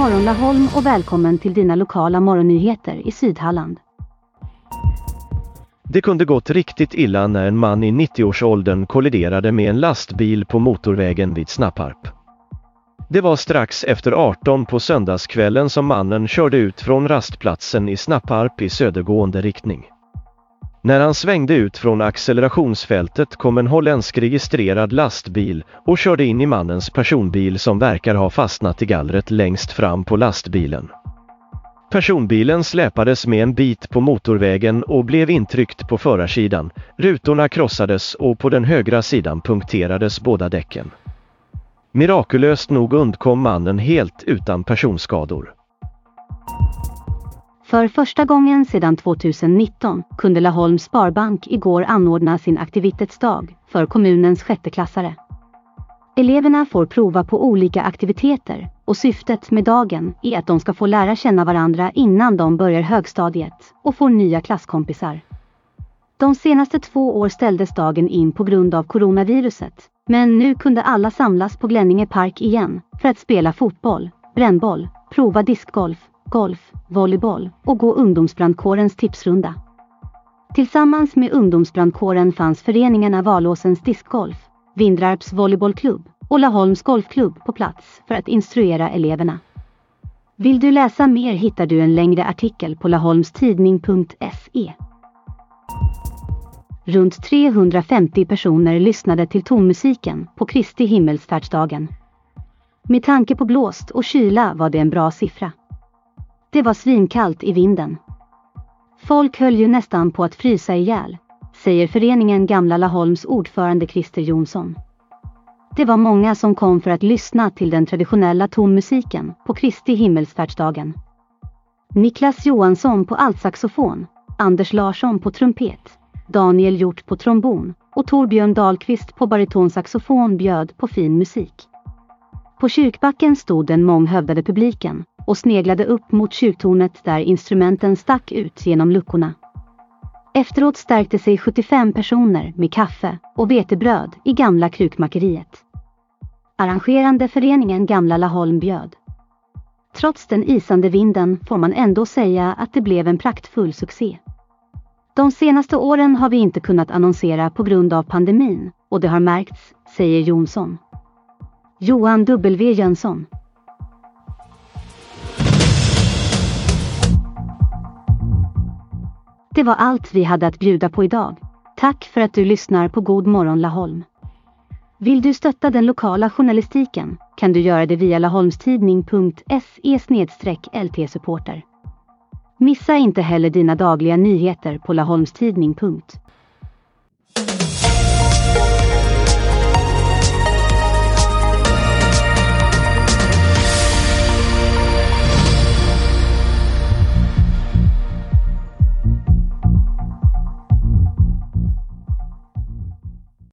morgon Laholm och välkommen till dina lokala morgonnyheter i Sydhalland. Det kunde gått riktigt illa när en man i 90-årsåldern kolliderade med en lastbil på motorvägen vid Snapparp. Det var strax efter 18 på söndagskvällen som mannen körde ut från rastplatsen i Snapparp i södergående riktning. När han svängde ut från accelerationsfältet kom en holländsk registrerad lastbil och körde in i mannens personbil som verkar ha fastnat i gallret längst fram på lastbilen. Personbilen släpades med en bit på motorvägen och blev intryckt på förarsidan. Rutorna krossades och på den högra sidan punkterades båda däcken. Mirakulöst nog undkom mannen helt utan personskador. För första gången sedan 2019 kunde Laholms Sparbank igår anordna sin aktivitetsdag för kommunens sjätteklassare. Eleverna får prova på olika aktiviteter och syftet med dagen är att de ska få lära känna varandra innan de börjar högstadiet och får nya klasskompisar. De senaste två år ställdes dagen in på grund av coronaviruset, men nu kunde alla samlas på Glänninge park igen för att spela fotboll, brännboll, prova diskgolf, golf, volleyboll och gå ungdomsbrandkårens tipsrunda. Tillsammans med ungdomsbrandkåren fanns föreningarna Valåsens diskgolf, Vindrarps volleybollklubb och Laholms golfklubb på plats för att instruera eleverna. Vill du läsa mer hittar du en längre artikel på laholmstidning.se. Runt 350 personer lyssnade till tonmusiken på Kristi himmelsfärdsdagen. Med tanke på blåst och kyla var det en bra siffra. Det var svinkallt i vinden. Folk höll ju nästan på att frysa ihjäl, säger föreningen Gamla Laholms ordförande Christer Jonsson. Det var många som kom för att lyssna till den traditionella tonmusiken på Kristi himmelsfärdsdagen. Niklas Johansson på altsaxofon, Anders Larsson på trumpet, Daniel Hjort på trombon och Torbjörn Dahlqvist på baritonsaxofon bjöd på fin musik. På kyrkbacken stod den månghövdade publiken och sneglade upp mot kyrktornet där instrumenten stack ut genom luckorna. Efteråt stärkte sig 75 personer med kaffe och vetebröd i gamla krukmakeriet. Arrangerande föreningen Gamla Laholm bjöd. Trots den isande vinden får man ändå säga att det blev en praktfull succé. De senaste åren har vi inte kunnat annonsera på grund av pandemin och det har märkts, säger Jonsson. Johan W Jönsson Det var allt vi hade att bjuda på idag. Tack för att du lyssnar på God morgon Laholm. Vill du stötta den lokala journalistiken kan du göra det via laholmstidning.se lt-supporter. Missa inte heller dina dagliga nyheter på laholmstidning.